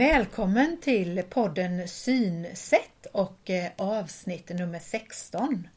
Välkommen till podden Synsätt och eh, avsnitt nummer 16.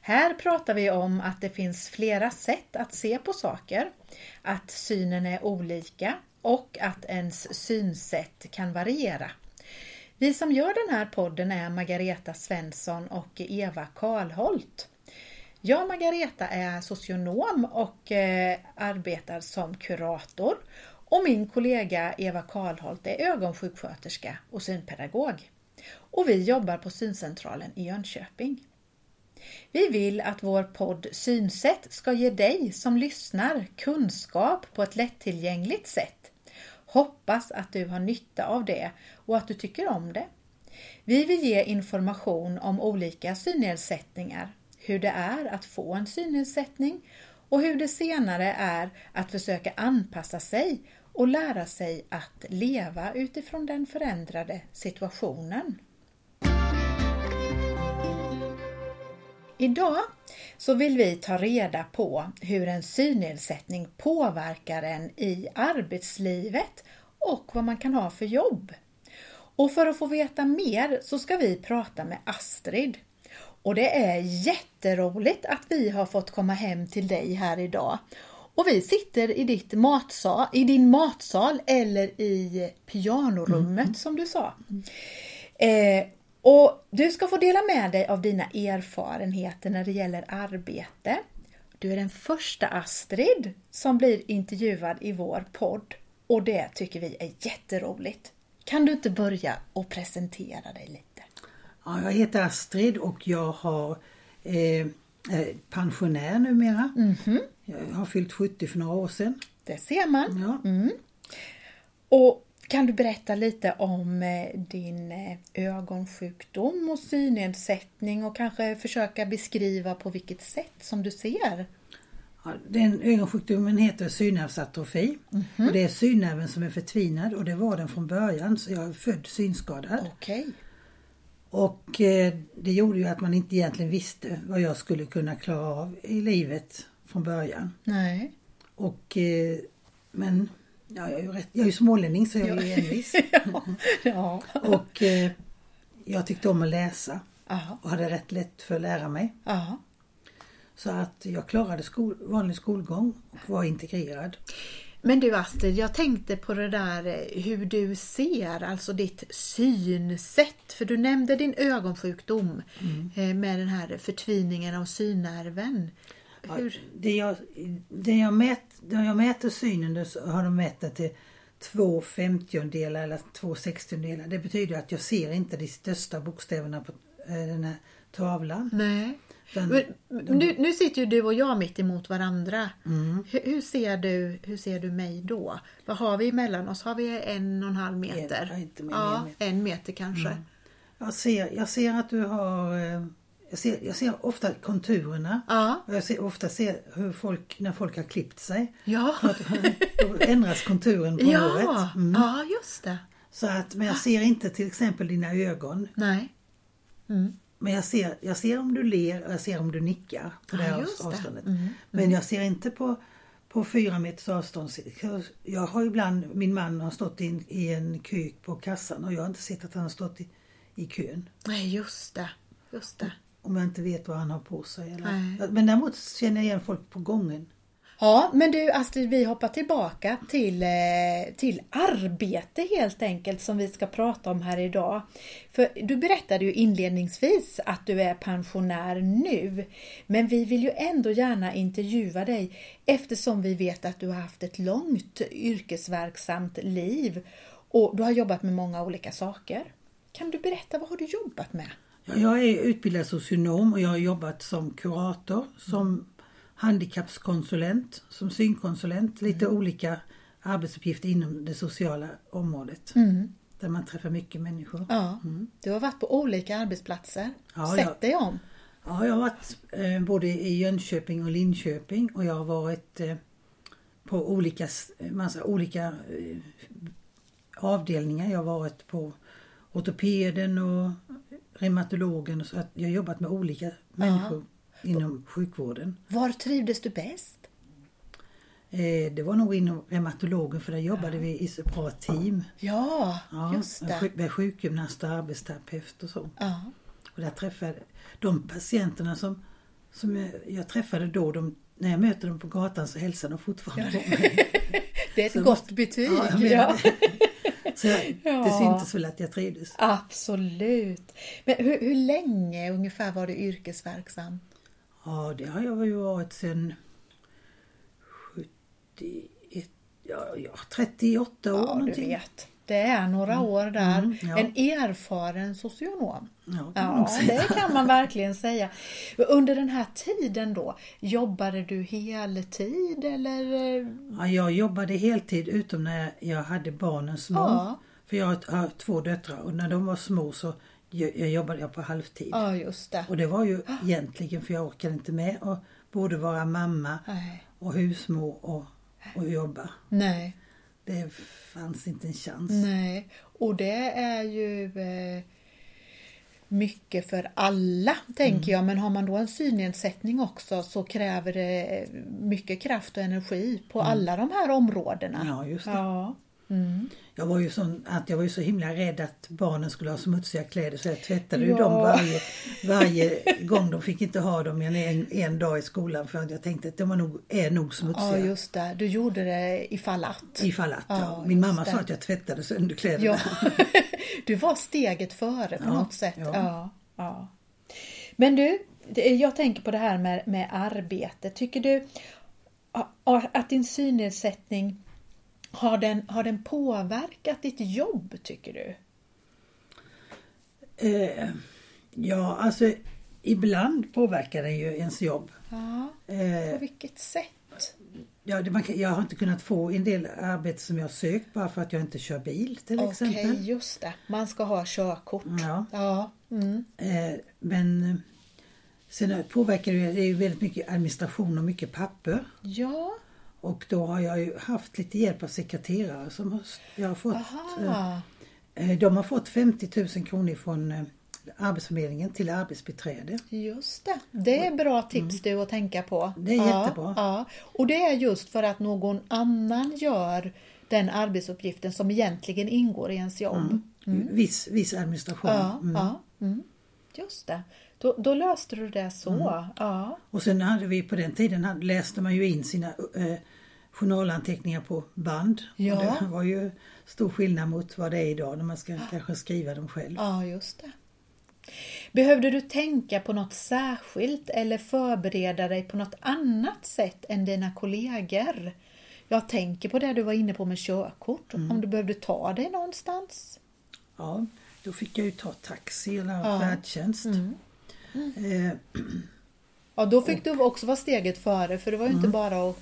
Här pratar vi om att det finns flera sätt att se på saker, att synen är olika och att ens synsätt kan variera. Vi som gör den här podden är Margareta Svensson och Eva Karlholt. Jag, Margareta, är socionom och eh, arbetar som kurator och min kollega Eva Karlholt är ögonsjuksköterska och synpedagog. Och vi jobbar på Syncentralen i Jönköping. Vi vill att vår podd Synsätt ska ge dig som lyssnar kunskap på ett lättillgängligt sätt. Hoppas att du har nytta av det och att du tycker om det. Vi vill ge information om olika synnedsättningar, hur det är att få en synnedsättning och hur det senare är att försöka anpassa sig och lära sig att leva utifrån den förändrade situationen. Idag så vill vi ta reda på hur en synnedsättning påverkar en i arbetslivet och vad man kan ha för jobb. Och för att få veta mer så ska vi prata med Astrid. Och det är jätteroligt att vi har fått komma hem till dig här idag och vi sitter i, ditt matsal, i din matsal eller i pianorummet mm. som du sa. Eh, och Du ska få dela med dig av dina erfarenheter när det gäller arbete. Du är den första Astrid som blir intervjuad i vår podd och det tycker vi är jätteroligt. Kan du inte börja och presentera dig lite? Ja, jag heter Astrid och jag har eh, pensionär numera. Mm -hmm. Jag har fyllt 70 för några år sedan. Det ser man. Ja. Mm. Och kan du berätta lite om eh, din eh, ögonsjukdom och synnedsättning och kanske försöka beskriva på vilket sätt som du ser? Ja, den ögonsjukdomen heter synnervsatrofi mm -hmm. och det är synnerven som är förtvinad och det var den från början så jag är född synskadad. Okay. Och eh, det gjorde ju att man inte egentligen visste vad jag skulle kunna klara av i livet från början. Nej. Och, eh, men ja, jag, är ju rätt, jag är ju smålänning så jag är ju envis. ja. ja. Och eh, jag tyckte om att läsa Aha. och hade rätt lätt för att lära mig. Aha. Så att jag klarade skol, vanlig skolgång och var integrerad. Men du Astrid, jag tänkte på det där eh, hur du ser, alltså ditt synsätt. För du nämnde din ögonsjukdom mm. Eh, med den här förtviningen av synnerven. Hur? Ja, det, jag, det, jag mät, det jag mäter synen så har de mätt det till två femtiondelar eller två sextiondelar. Det betyder att jag ser inte de största bokstäverna på eh, den här tavlan. Nej. Den, nu, nu sitter ju du och jag mitt emot varandra. Mm. Hur, hur, ser du, hur ser du mig då? Vad har vi emellan oss? Har vi en och en halv meter? En, inte ja, en meter. en meter kanske. Mm. Jag, ser, jag ser att du har eh, jag ser, jag ser ofta konturerna. Ja. Och jag ser ofta ser hur folk, när folk har klippt sig. Ja. Att, då ändras konturen på ja. håret. Mm. Ja, just det. Så att, men jag ser inte till exempel dina ögon. Nej. Mm. Men jag ser, jag ser om du ler och jag ser om du nickar på det här avståndet. Det. Mm. Men mm. jag ser inte på, på fyra meters avstånd. Jag har ibland, min man har stått in, i en kö på kassan och jag har inte sett att han har stått i, i kön. Nej, just det. Just det. Om jag inte vet vad han har på sig. Eller. Men däremot känner jag igen folk på gången. Ja, men du Astrid, vi hoppar tillbaka till, eh, till arbete helt enkelt som vi ska prata om här idag. För du berättade ju inledningsvis att du är pensionär nu, men vi vill ju ändå gärna intervjua dig eftersom vi vet att du har haft ett långt yrkesverksamt liv och du har jobbat med många olika saker. Kan du berätta, vad har du jobbat med? Jag är utbildad socionom och jag har jobbat som kurator, som handikappskonsulent, som synkonsulent, lite mm. olika arbetsuppgifter inom det sociala området. Mm. Där man träffar mycket människor. Ja, mm. Du har varit på olika arbetsplatser, ja, sett jag, dig om. Ja, jag har varit eh, både i Jönköping och Linköping och jag har varit eh, på olika, massa olika eh, avdelningar. Jag har varit på ortopeden och reumatologen. Så att jag har jobbat med olika människor. Inom sjukvården. Var trivdes du bäst? Eh, det var nog inom reumatologen för där jobbade vi i så bra team. Ja, Ja, just det. Med sjukgymnast och arbetsterapeut och så. Ja. Och där träffade de patienterna som, som jag, jag träffade då, de, när jag möter dem på gatan så hälsar de fortfarande på mig. Det är ett Så gott betyg. Ja, jag Ja. det. Så jag, det Ja. syntes väl att jag trivdes. Absolut. Men hur, hur länge ungefär var du yrkesverksam? Ja, det har jag ju varit sedan 71, ja, ja 38 år Ja, du någonting. vet. Det är några år där. Mm, ja. En erfaren socionom. Ja, man Ja, det kan man verkligen säga. Under den här tiden då, jobbade du heltid eller? Ja, jag jobbade heltid utom när jag hade barnen små. Ja. För jag har- två döttrar och när de var små så jag jobbade jag på halvtid. Ja, just det. Och det var ju egentligen för jag orkade inte med att både vara mamma Nej. och husmor och, och jobba. Nej, Det fanns inte en chans. nej. Och det är ju eh, mycket för alla, tänker jag. Men har man då en synnedsättning också så kräver det mycket kraft och energi på alla de här områdena. Ja, just det. Ja. Mm. Jag var ju sån att jag var ju så himla rädd att barnen skulle ha smutsiga kläder så jag tvättade ju Ja. dem varje, varje gång. De fick inte ha dem en, en dag i skolan för jag tänkte att de nog, är nog ja, smutsiga. just det. Du gjorde det ifall att. Ifall att. Ja, Ja, Min mamma det. sa att jag tvättade sönder kläderna. Ja, du var steget före på Ja, något sätt. Ja. ja. Ja, Men du, jag tänker på det här med, med arbete. Tycker du att din synnedsättning har den, har den påverkat ditt jobb, tycker du? Eh, ja, alltså ibland påverkar den ju ens jobb. Ja, på Eh, vilket sätt? ja, det, man, jag har inte kunnat få en del arbete som jag sökt bara för att jag inte kör bil till Okej, exempel. just det. Man ska ha körkort. Ja. Ja, mm. Eh, men eh, sen påverkar det, det är ju väldigt mycket administration och mycket papper. ja. Och då har jag ju haft lite hjälp av sekreterare som har, jag har fått. aha. Eh, de har fått 50 000 kronor från eh, Arbetsförmedlingen till arbetsbiträde. Just det. Det är bra tips du att tänka på. Mm. Det är ja, jättebra. Ja. Och det är just för att någon annan gör den arbetsuppgiften som egentligen ingår i ens jobb. Viss, viss administration. Ja, Mm. ja. Mm. Just det. Då, då löste du det så. Mm. Ja. Och sen hade vi på den tiden läste man ju in sina eh, journalanteckningar på band. Ja. Och det var ju stor skillnad mot vad det är idag när man ska kanske skriva dem själv. ja, just det. Behövde du tänka på något särskilt eller förbereda dig på något annat sätt än dina kollegor? Jag tänker på det du var inne på med körkort. Mm. Om du behövde ta dig någonstans. Ja, då fick jag ju ta taxi eller Ja. Mm. Eh, Ja, då fick du också vara steget före för det var ju inte bara att...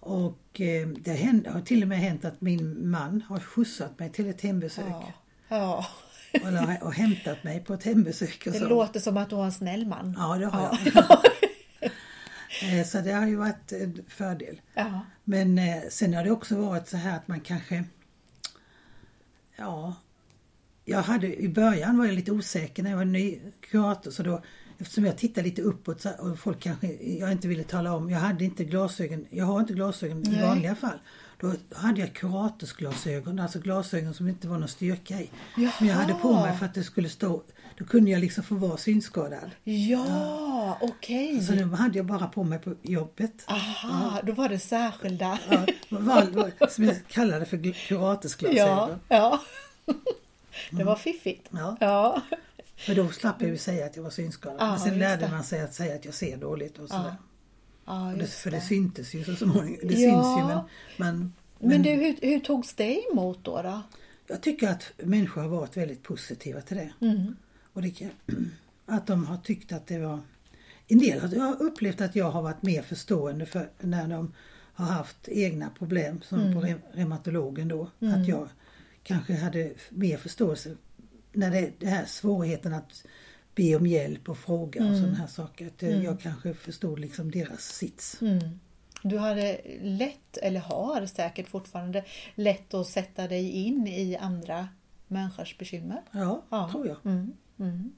och eh, det hände, har till och med hänt att min man har skjutsat mig till ett hembesök. Ja, ja. Och hämtat mig på ett hembesök. Och Det så. låter som att du har en snäll man. Ja, det har Ja. jag. Eh, så det har ju varit en fördel. Ja. Men sen har det också varit så här att man kanske... Ja... Jag hade, I början var jag lite osäker när jag var ny kurator så då Eftersom jag tittade lite uppåt och folk kanske jag inte ville tala om. Jag hade inte glasögon. Jag har inte glasögon i Nej. vanliga fall. Då hade jag kuratorsglasögon, alltså glasögon som inte var någon styrka i. Som jag hade på Jaha. mig för att det skulle stå... Då kunde jag liksom få vara synskadad. Ja, okej. Så de hade jag bara på mig på jobbet. Aha, då var det särskilda. Ja, val- val- som jag kallade för gl- ja. kuratorsglasögon. ja. Det var fiffigt. Ja. Ja. För då slapp jag ju säga att jag var synskadad. Ja, Men sen lärde man sig att säga att jag ser dåligt och sådär. ja det, för det det. syntes ju så småningom. Det Ja. syns ju men, men, Men du, hur, hur togs det emot då? då? jag tycker att människor har varit väldigt positiva till det. Mm. Och det att de har tyckt att det var... En del har upplevt att jag har varit mer förstående för när de har haft egna problem som Mm. på re- reumatologen då. Att jag kanske hade mer förståelse när det, det här svårigheten att be om hjälp och fråga och sådana här saker. Att eh, jag kanske förstod liksom deras sits. Mm. Du hade lätt, eller har säkert fortfarande, lätt att sätta dig in i andra människors bekymmer. Ja, Ja. tror jag. Mm. Mm.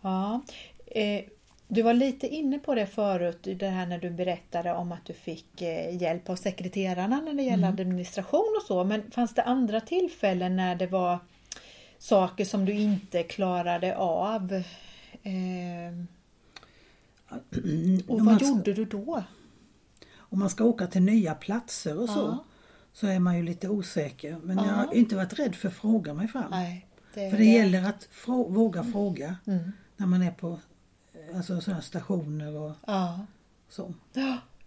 Ja. Eh, Du var lite inne på det förut, det här när du berättade om att du fick eh, hjälp av sekreterarna när det gäller administration och så. Men fanns det andra tillfällen när det var saker som du inte klarade av? Eh, och vad ska- gjorde du då? Om man ska åka till nya platser och så, Ja. så är man ju lite osäker. Men jag Ja. har inte varit rädd för att fråga mig fram. Nej, det, För det gäller att frå- våga fråga Mm. när man är på alltså, sådana stationer och Ja. så.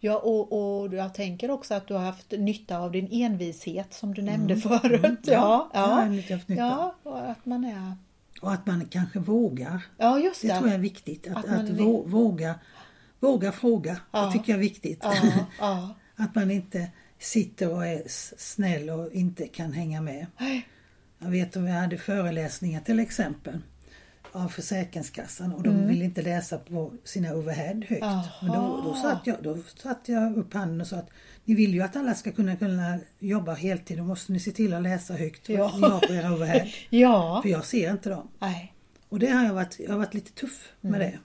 Ja, och, och jag tänker också att du har haft nytta av din envishet som du nämnde förut. Ja, det har ja. jag lite haft nytta ja, och att man är... Och att man kanske vågar. Ja, just Det det. tror jag är viktigt. Att, Att att, vå- våga, våga fråga. Ja. Det tycker jag är viktigt. Ja, ja. Att man inte sitter och är snäll och inte kan hänga med. Jag vet om vi hade föreläsningar till exempel av Försäkringskassan och de ville inte läsa på sina overhead högt. Men då, då, satt jag, då satte jag upp handen och sa att ni vill ju att alla ska kunna, kunna jobba heltid. Då måste ni se till att läsa högt Ja. ni har på era overhead. ja. För jag ser inte dem. Nej. Och det har jag varit, jag har varit lite tuff med det.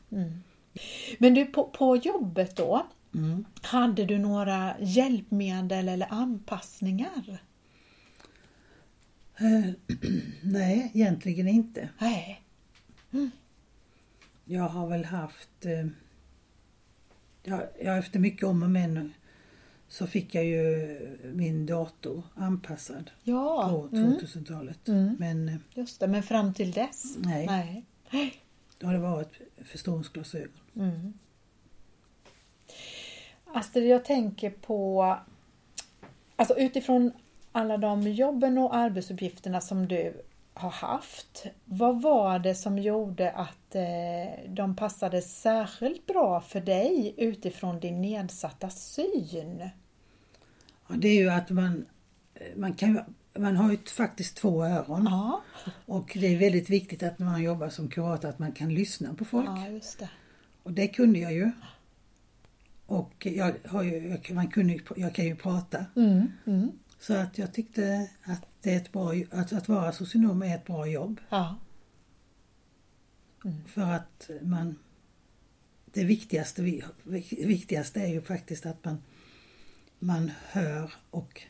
Men du, på, på jobbet då, Mm. hade du några hjälpmedel eller anpassningar? Eh, nej, egentligen inte. Nej. Jag har väl haft... Eh, ja, ja, efter mycket om och men så fick jag ju min dator anpassad Ja, på mm, 2000-talet. Mm. Men eh, just det. Men fram till dess? nej, Nej. då har det varit förstoringsglasögon. Mm. Astrid, jag tänker på Alltså utifrån alla de jobben och arbetsuppgifterna som du har haft. Vad var det som gjorde att eh, de passade särskilt bra för dig utifrån din nedsatta syn? Ja, det är ju att man, eh, man, kan, man har ju faktiskt två öron. Ja, Och det är väldigt viktigt att när man jobbar som kurator att man kan lyssna på folk. ja just det. Och det kunde jag ju. Och jag, har ju, jag, man kunde, jag kan ju prata. Mm, mm, Så att jag tyckte att, det är ett bra, att, att vara socionom är ett bra jobb. ja, För att man... Det viktigaste, vi- viktigaste är ju faktiskt att man, man hör och...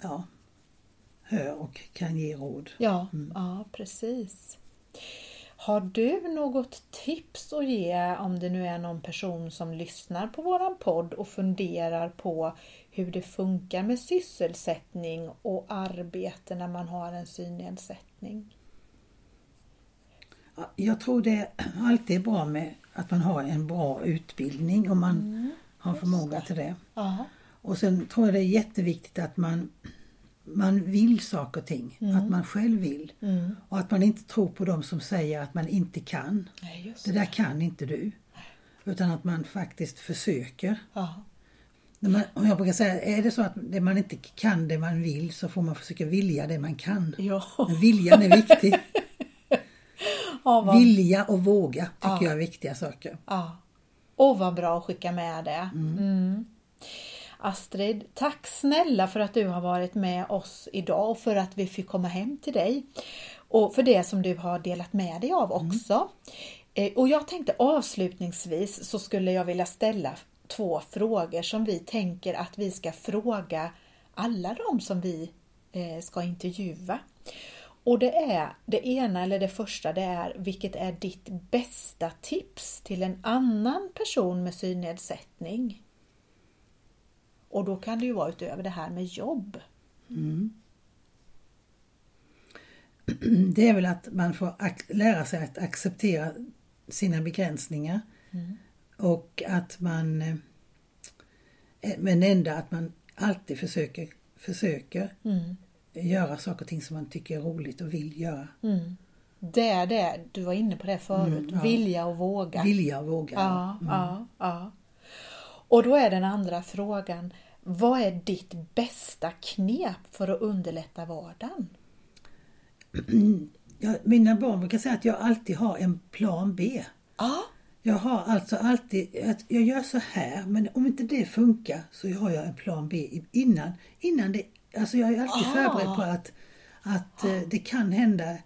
Ja, hör och kan ge råd. ja, ja precis. Har du något tips att ge om det nu är någon person som lyssnar på våran podd och funderar på hur det funkar med sysselsättning och arbete när man har en synnedsättning? Ja, Jag tror det alltid är bra med att man har en bra utbildning om man har förmåga till det. Ja, Och sen tror jag det är jätteviktigt att man, man vill saker och ting. Att man själv vill. mm. Och att man inte tror på dem som säger att man inte kan. Nej, Det det. där kan inte du. Utan att man faktiskt försöker. När man, och jag brukar säga, är det så att det man inte kan det man vill så får man försöka vilja det man kan. ja. Men viljan är viktig. ja, vad, Vilja och våga tycker Ja. jag är viktiga saker. ja. Och vad bra att skicka med det. Mm. Astrid, tack snälla för att du har varit med oss idag och för att vi fick komma hem till dig. Och för det som du har delat med dig av också. Eh, Och jag tänkte avslutningsvis så skulle jag vilja ställa två frågor som vi tänker att vi ska fråga alla de som vi eh, ska intervjua. Och det är det ena eller det första det är vilket är ditt bästa tips till en annan person med synnedsättning? Och då kan det ju vara utöver det här med jobb. Det är väl att man får lära sig att acceptera sina begränsningar. Och att man... eh, Men ändå att man alltid försöker, försöker göra saker och ting som man tycker är roligt och vill göra. Det är det, du var inne på det förut, Mm, ja. vilja och våga. Vilja och våga. Ja, ja, ja. Och då är den andra frågan, vad är ditt bästa knep för att underlätta vardagen? Jag, mina barn brukar säga att jag alltid har en plan B. Ja, Jag har alltså alltid, att jag gör så här men om inte det funkar så har jag en plan B innan. innan det, alltså jag är alltid Ah. förberedd på att, att eh, det kan hända.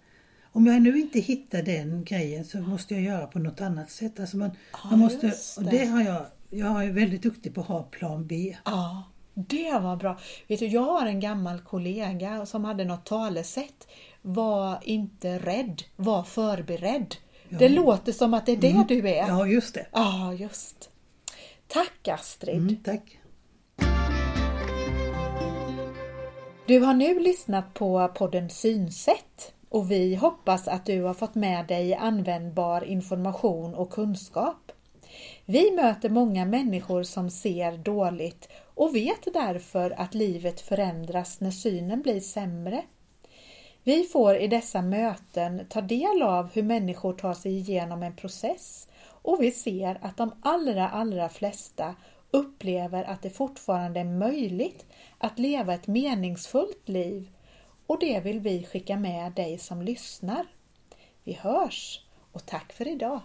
om jag nu inte hittar den grejen så måste jag göra på något annat sätt. Alltså man, Ja, man måste, just och det. det har jag, jag är väldigt duktig på att ha plan B. Ja, det var bra. Vet du, jag har en gammal kollega som hade något talesätt. Var inte rädd, var förberedd. Det låter som att det är det du är. Ja, just det. Ja, just. Tack Astrid. Mm, tack. Du har nu lyssnat på podden Synsätt och vi hoppas att du har fått med dig användbar information och kunskap. Vi möter många människor som ser dåligt och vet därför att livet förändras när synen blir sämre. Vi får i dessa möten ta del av hur människor tar sig igenom en process och vi ser att de allra, allra flesta upplever att det fortfarande är möjligt att leva ett meningsfullt liv och det vill vi skicka med dig som lyssnar. Vi hörs och tack för idag!